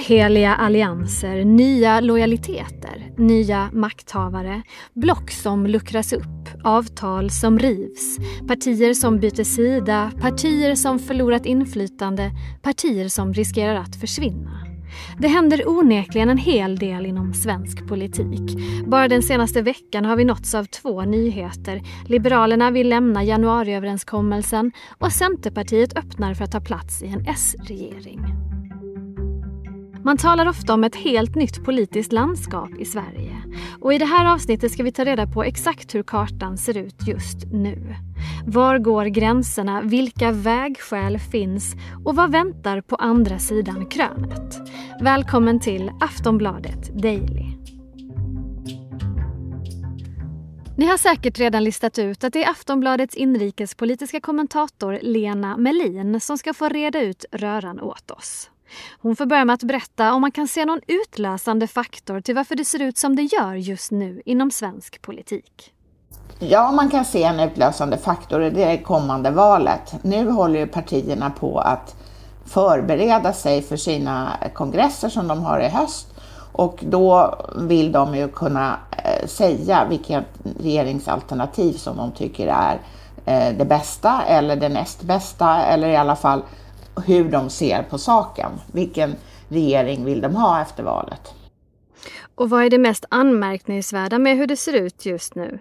Oheliga allianser, nya lojaliteter, nya makthavare, block som luckras upp, avtal som rivs, partier som byter sida, partier som förlorat inflytande, partier som riskerar att försvinna. Det händer onekligen en hel del inom svensk politik. Bara den senaste veckan har vi nåtts av två nyheter. Liberalerna vill lämna januariöverenskommelsen och Centerpartiet öppnar för att ta plats i en S-regering. Man talar ofta om ett helt nytt politiskt landskap i Sverige. Och i det här avsnittet ska vi ta reda på exakt hur kartan ser ut just nu. Var går gränserna? Vilka vägskäl finns? Och vad väntar på andra sidan krönet? Välkommen till Aftonbladet Daily. Ni har säkert redan listat ut att det är Aftonbladets inrikespolitiska kommentator Lena Melin som ska få reda ut röran åt oss. Hon får börja med att berätta om man kan se någon utlösande faktor till varför det ser ut som det gör just nu inom svensk politik. Ja, man kan se en utlösande faktor i det kommande valet. Nu håller ju partierna på att förbereda sig för sina kongresser som de har i höst och då vill de ju kunna eh, säga vilket regeringsalternativ som de tycker är eh, det bästa eller det näst bästa eller i alla fall hur de ser på saken. Vilken regering vill de ha efter valet? Och vad är det mest anmärkningsvärda med hur det ser ut just nu?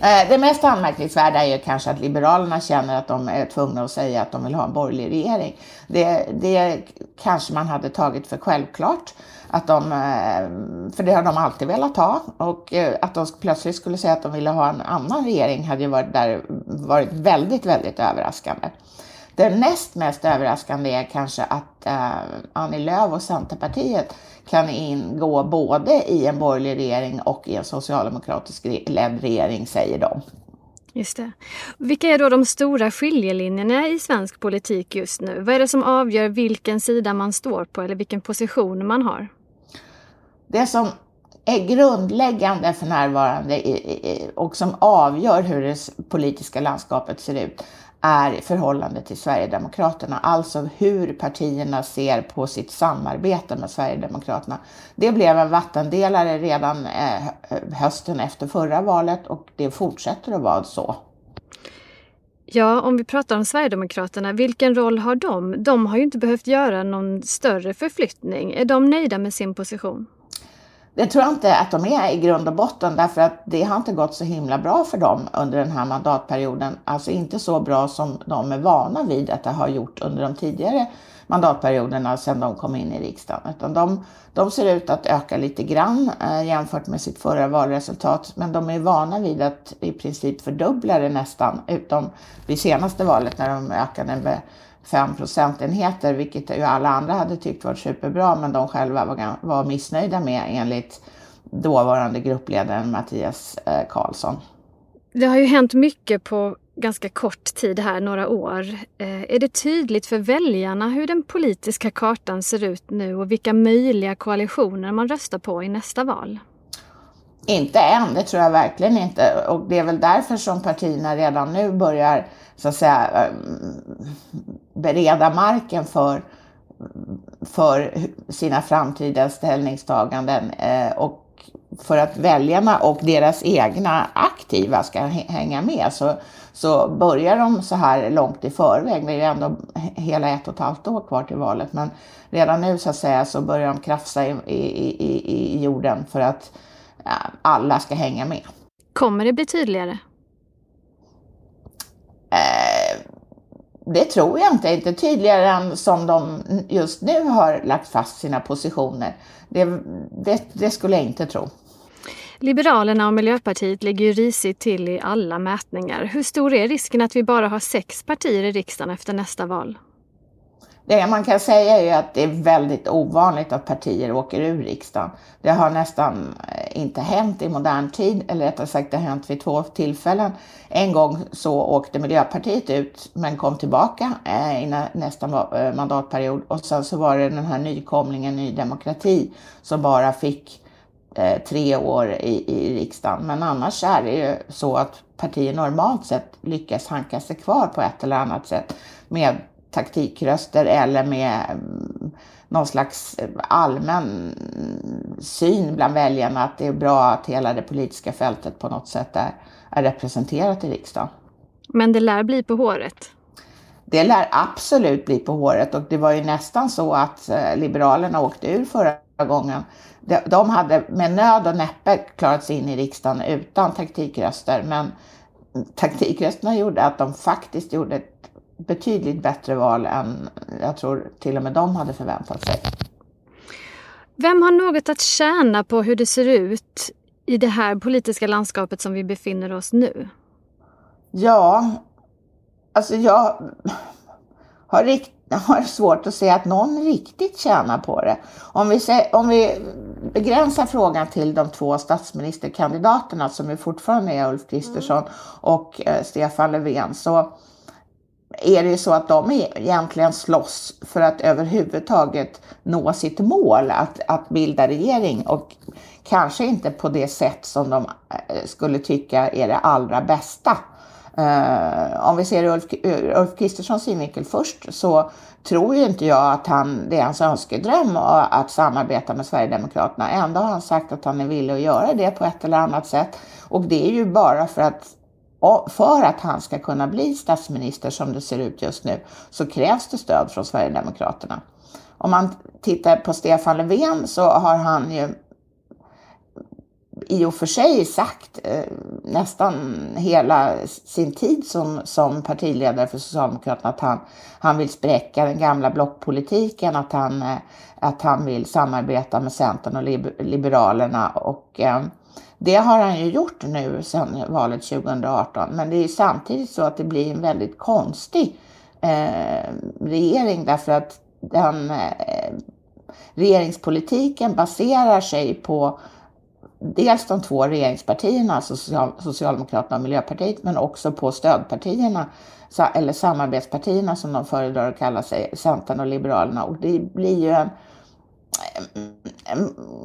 Eh, det mest anmärkningsvärda är kanske att Liberalerna känner att de är tvungna att säga att de vill ha en borgerlig regering. Det, det kanske man hade tagit för självklart. Att de, eh, för det har de alltid velat ha. Och eh, att de plötsligt skulle säga att de ville ha en annan regering hade ju varit, där, varit väldigt, väldigt överraskande. Det näst mest överraskande är kanske att eh, Annie Lööf och Centerpartiet kan ingå både i en borgerlig regering och i en socialdemokratisk ledd regering, säger de. Just det. Vilka är då de stora skiljelinjerna i svensk politik just nu? Vad är det som avgör vilken sida man står på eller vilken position man har? Det som är grundläggande för närvarande och som avgör hur det politiska landskapet ser ut är i förhållande till Sverigedemokraterna, alltså hur partierna ser på sitt samarbete med Sverigedemokraterna. Det blev en vattendelare redan eh, hösten efter förra valet och det fortsätter att vara så. Ja, om vi pratar om Sverigedemokraterna, vilken roll har de? De har ju inte behövt göra någon större förflyttning. Är de nöjda med sin position? Det tror jag inte att de är i grund och botten därför att det har inte gått så himla bra för dem under den här mandatperioden. Alltså inte så bra som de är vana vid att det har gjort under de tidigare mandatperioderna sedan de kom in i riksdagen. Utan de, de ser ut att öka lite grann eh, jämfört med sitt förra valresultat. Men de är vana vid att i princip fördubbla det nästan, utom vid senaste valet när de ökade med 5 procentenheter, vilket ju alla andra hade tyckt var superbra, men de själva var, var missnöjda med enligt dåvarande gruppledaren Mattias eh, Karlsson. Det har ju hänt mycket på ganska kort tid här, några år. Eh, är det tydligt för väljarna hur den politiska kartan ser ut nu och vilka möjliga koalitioner man röstar på i nästa val? Inte än, det tror jag verkligen inte. Och det är väl därför som partierna redan nu börjar så att säga eh, bereda marken för, för sina framtida ställningstaganden eh, och för att väljarna och deras egna aktiva ska hänga med så, så börjar de så här långt i förväg. Det är ju ändå hela ett och ett halvt år kvar till valet men redan nu så att säga så börjar de krafsa i, i, i, i jorden för att alla ska hänga med. Kommer det bli tydligare? Eh, det tror jag inte. Inte tydligare än som de just nu har lagt fast sina positioner. Det, det, det skulle jag inte tro. Liberalerna och Miljöpartiet ligger ju risigt till i alla mätningar. Hur stor är risken att vi bara har sex partier i riksdagen efter nästa val? Det man kan säga är att det är väldigt ovanligt att partier åker ur riksdagen. Det har nästan eh, inte hänt i modern tid, eller rättare sagt det har hänt vid två tillfällen. En gång så åkte Miljöpartiet ut men kom tillbaka eh, i nästa eh, mandatperiod och sen så var det den här nykomlingen Ny Demokrati som bara fick tre år i, i riksdagen. Men annars är det ju så att partier normalt sett lyckas hanka sig kvar på ett eller annat sätt med taktikröster eller med mm, någon slags allmän syn bland väljarna att det är bra att hela det politiska fältet på något sätt är, är representerat i riksdagen. Men det lär bli på håret? Det lär absolut bli på håret och det var ju nästan så att eh, Liberalerna åkte ur förra gången. De hade med nöd och näppe klarat sig in i riksdagen utan taktikröster men taktikrösterna gjorde att de faktiskt gjorde betydligt bättre val än jag tror till och med de hade förväntat sig. Vem har något att tjäna på hur det ser ut i det här politiska landskapet som vi befinner oss nu? Ja, alltså jag har, rikt, har svårt att se att någon riktigt tjänar på det. Om vi, se, om vi begränsar frågan till de två statsministerkandidaterna som ju fortfarande är Ulf Kristersson och eh, Stefan Löfven så är det ju så att de egentligen slåss för att överhuvudtaget nå sitt mål att, att bilda regering och kanske inte på det sätt som de eh, skulle tycka är det allra bästa. Uh, om vi ser Ulf, eh, Ulf Kristerssons synvinkel först så tror ju inte jag att han, det är hans önskedröm att samarbeta med Sverigedemokraterna. Ändå har han sagt att han är villig att göra det på ett eller annat sätt. Och det är ju bara för att för att han ska kunna bli statsminister som det ser ut just nu så krävs det stöd från Sverigedemokraterna. Om man tittar på Stefan Löfven så har han ju i och för sig sagt eh, nästan hela sin tid som, som partiledare för Socialdemokraterna att han, han vill spräcka den gamla blockpolitiken, att han, eh, att han vill samarbeta med Centern och Liberalerna och eh, det har han ju gjort nu sedan valet 2018, men det är samtidigt så att det blir en väldigt konstig eh, regering därför att den eh, regeringspolitiken baserar sig på dels de två regeringspartierna, alltså Socialdemokraterna och Miljöpartiet, men också på stödpartierna, eller samarbetspartierna som de föredrar att kalla sig, Centern och Liberalerna. Och det blir ju en en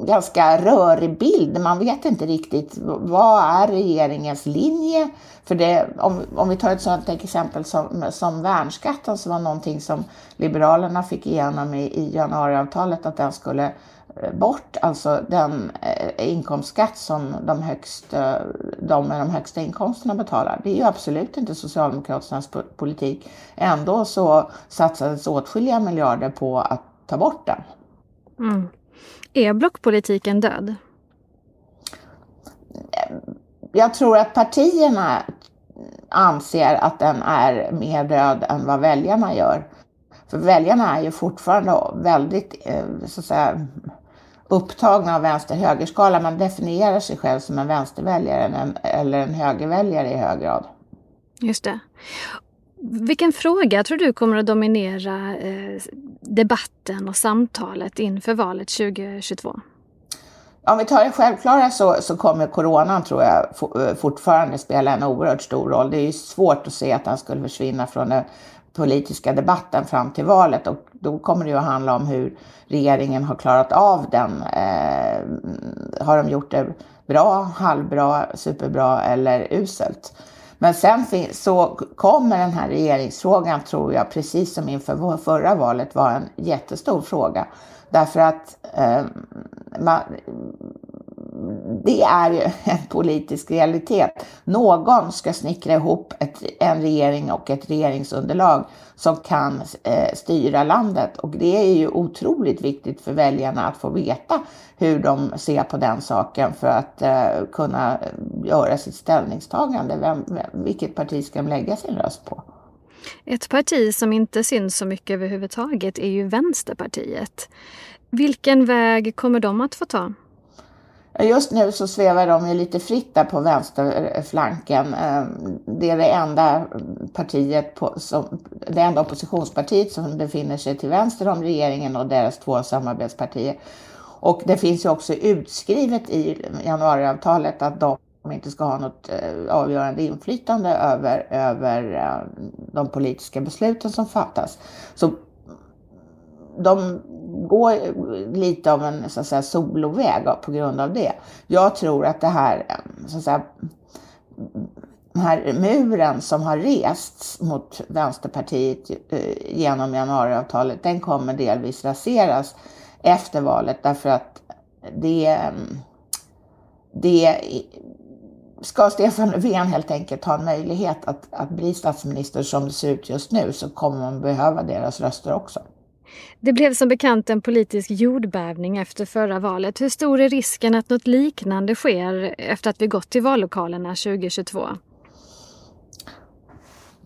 ganska rörig bild. Man vet inte riktigt vad är regeringens linje. För det, om, om vi tar ett sådant exempel som, som värnskatten som var någonting som Liberalerna fick igenom i, i januariavtalet att den skulle eh, bort, alltså den eh, inkomstskatt som de, högst, eh, de med de högsta inkomsterna betalar. Det är ju absolut inte Socialdemokraternas politik. Ändå så satsades åtskilliga miljarder på att ta bort den. Mm. Är blockpolitiken död? Jag tror att partierna anser att den är mer död än vad väljarna gör. För väljarna är ju fortfarande väldigt eh, så att säga, upptagna av vänster-högerskala. Man definierar sig själv som en vänsterväljare eller en högerväljare i hög grad. Just det. Vilken fråga tror du kommer att dominera eh, debatten och samtalet inför valet 2022? Om vi tar det självklara så, så kommer coronan tror jag eh, fortfarande spela en oerhört stor roll. Det är ju svårt att se att den skulle försvinna från den politiska debatten fram till valet och då kommer det ju att handla om hur regeringen har klarat av den. Eh, mm, har de gjort det bra, halvbra, superbra eller uselt? Men sen så kommer den här regeringsfrågan, tror jag, precis som inför förra valet, vara en jättestor fråga. Därför att eh, man, det är ju en politisk realitet. Någon ska snickra ihop ett, en regering och ett regeringsunderlag som kan eh, styra landet. Och det är ju otroligt viktigt för väljarna att få veta hur de ser på den saken för att eh, kunna göra sitt ställningstagande. Vem, vem, vilket parti ska de lägga sin röst på? Ett parti som inte syns så mycket överhuvudtaget är ju Vänsterpartiet. Vilken väg kommer de att få ta? Eh, just nu så svävar de ju lite fritt där på vänsterflanken. Ehm, det är det enda partiet, på, som, det enda oppositionspartiet som befinner sig till vänster om regeringen och deras två samarbetspartier. Och det finns ju också utskrivet i januariavtalet att de inte ska ha något eh, avgörande inflytande över, över eh, de politiska besluten som fattas. Så de går lite av en så att säga, soloväg på grund av det. Jag tror att det här så att säga, den här muren som har rests mot Vänsterpartiet eh, genom januariavtalet, den kommer delvis raseras efter valet därför att det, det ska Stefan Löfven helt enkelt ha en möjlighet att, att bli statsminister som det ser ut just nu så kommer man behöva deras röster också. Det blev som bekant en politisk jordbävning efter förra valet. Hur stor är risken att något liknande sker efter att vi gått till vallokalerna 2022?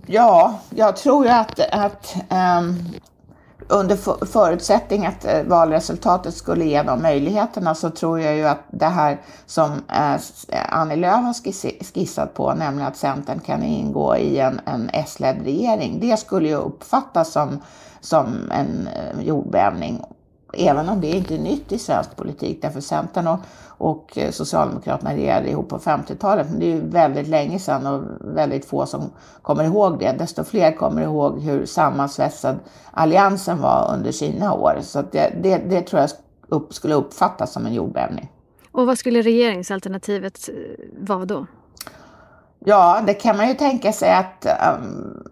Ja, jag tror att, att um, under förutsättning att eh, valresultatet skulle ge de möjligheterna så tror jag ju att det här som eh, eh, Annie Lööf har skissat på, nämligen att Centern kan ingå i en, en S-ledd regering, det skulle ju uppfattas som, som en jordbävning. Även om det inte är nytt i svensk politik, därför Centern och, och Socialdemokraterna regerade ihop på 50-talet, men det är ju väldigt länge sedan och väldigt få som kommer ihåg det. Desto fler kommer ihåg hur sammansvetsad alliansen var under sina år. Så det, det, det tror jag upp, skulle uppfattas som en jordbävning. Och vad skulle regeringsalternativet eh, vara då? Ja, det kan man ju tänka sig att um,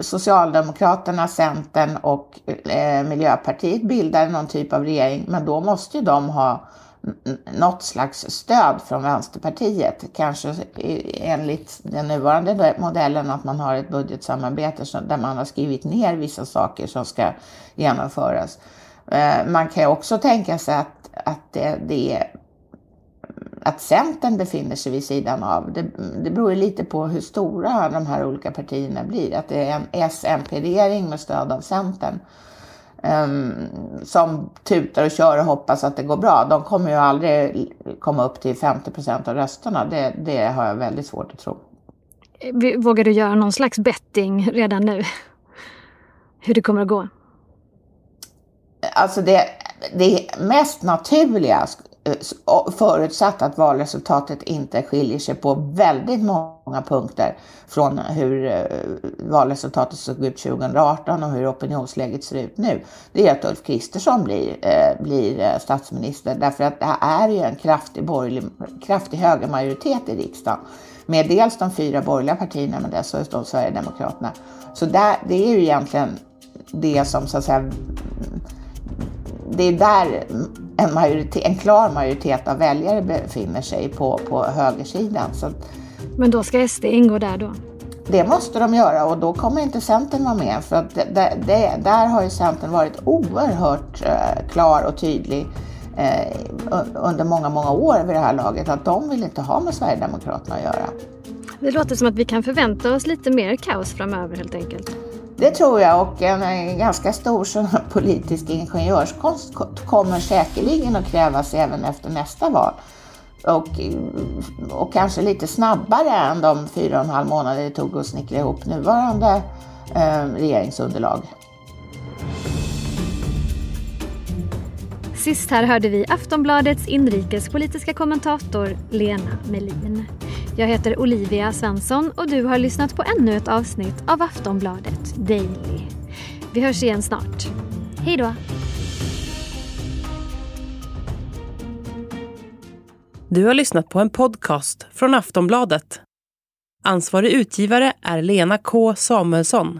Socialdemokraterna, Centern och eh, Miljöpartiet bildar någon typ av regering, men då måste ju de ha något slags stöd från Vänsterpartiet. Kanske enligt den nuvarande modellen att man har ett budgetsamarbete där man har skrivit ner vissa saker som ska genomföras. Eh, man kan ju också tänka sig att, att det, det att Centern befinner sig vid sidan av. Det, det beror lite på hur stora de här olika partierna blir. Att det är en S-MP-regering med stöd av Centern um, som tutar och kör och hoppas att det går bra. De kommer ju aldrig komma upp till 50 procent av rösterna. Det, det har jag väldigt svårt att tro. Vågar du göra någon slags betting redan nu? Hur det kommer att gå? Alltså det, det mest naturliga Eh, förutsatt att valresultatet inte skiljer sig på väldigt många punkter från hur eh, valresultatet såg ut 2018 och hur opinionsläget ser ut nu. Det är att Ulf Kristersson blir, eh, blir statsminister därför att det är ju en kraftig, borgerlig, kraftig högermajoritet i riksdagen med dels de fyra borgerliga partierna men dessutom Sverigedemokraterna. Så där, det är ju egentligen det som så att säga det är där en, majoritet, en klar majoritet av väljare befinner sig på, på högersidan. Så Men då ska SD ingå där då? Det måste de göra och då kommer inte Centern vara med för att det, det, där har ju Centern varit oerhört eh, klar och tydlig eh, under många, många år vid det här laget att de vill inte ha med Sverigedemokraterna att göra. Det låter som att vi kan förvänta oss lite mer kaos framöver helt enkelt. Det tror jag och en ganska stor sån politisk ingenjörskonst kommer säkerligen att krävas även efter nästa val. Och, och kanske lite snabbare än de fyra och en halv månader det tog att snickra ihop nuvarande eh, regeringsunderlag. Sist här hörde vi Aftonbladets inrikespolitiska kommentator Lena Melin. Jag heter Olivia Svensson och du har lyssnat på ännu ett avsnitt av Aftonbladet Daily. Vi hörs igen snart. Hej då! Du har lyssnat på en podcast från Aftonbladet. Ansvarig utgivare är Lena K Samuelsson.